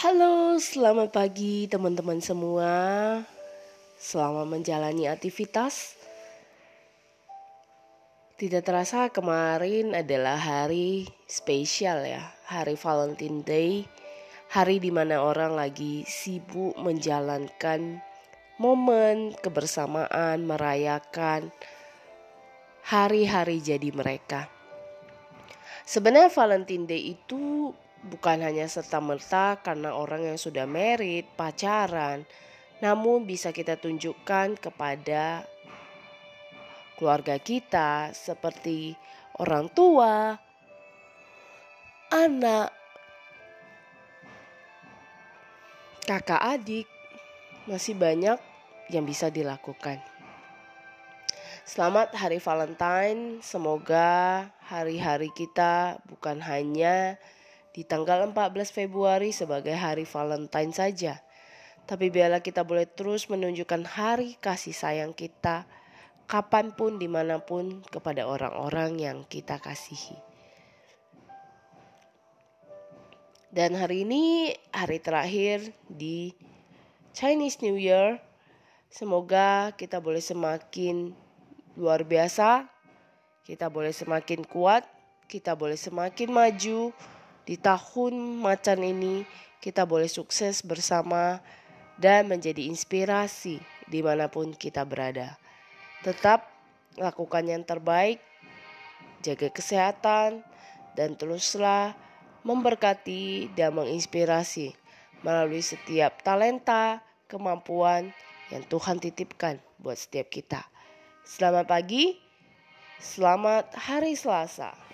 Halo, selamat pagi teman-teman semua. Selamat menjalani aktivitas. Tidak terasa kemarin adalah hari spesial ya, hari Valentine Day. Hari di mana orang lagi sibuk menjalankan momen kebersamaan, merayakan hari-hari jadi mereka. Sebenarnya Valentine Day itu bukan hanya serta-merta karena orang yang sudah merit, pacaran, namun bisa kita tunjukkan kepada keluarga kita seperti orang tua, anak, kakak adik, masih banyak yang bisa dilakukan. Selamat Hari Valentine, semoga hari-hari kita bukan hanya di tanggal 14 Februari sebagai hari Valentine saja. Tapi biarlah kita boleh terus menunjukkan hari kasih sayang kita kapan pun di mana pun kepada orang-orang yang kita kasihi. Dan hari ini hari terakhir di Chinese New Year. Semoga kita boleh semakin luar biasa, kita boleh semakin kuat, kita boleh semakin maju, di tahun macan ini kita boleh sukses bersama dan menjadi inspirasi di mana pun kita berada. Tetap lakukan yang terbaik, jaga kesehatan, dan teruslah memberkati dan menginspirasi melalui setiap talenta, kemampuan yang Tuhan titipkan buat setiap kita. Selamat pagi, selamat hari Selasa.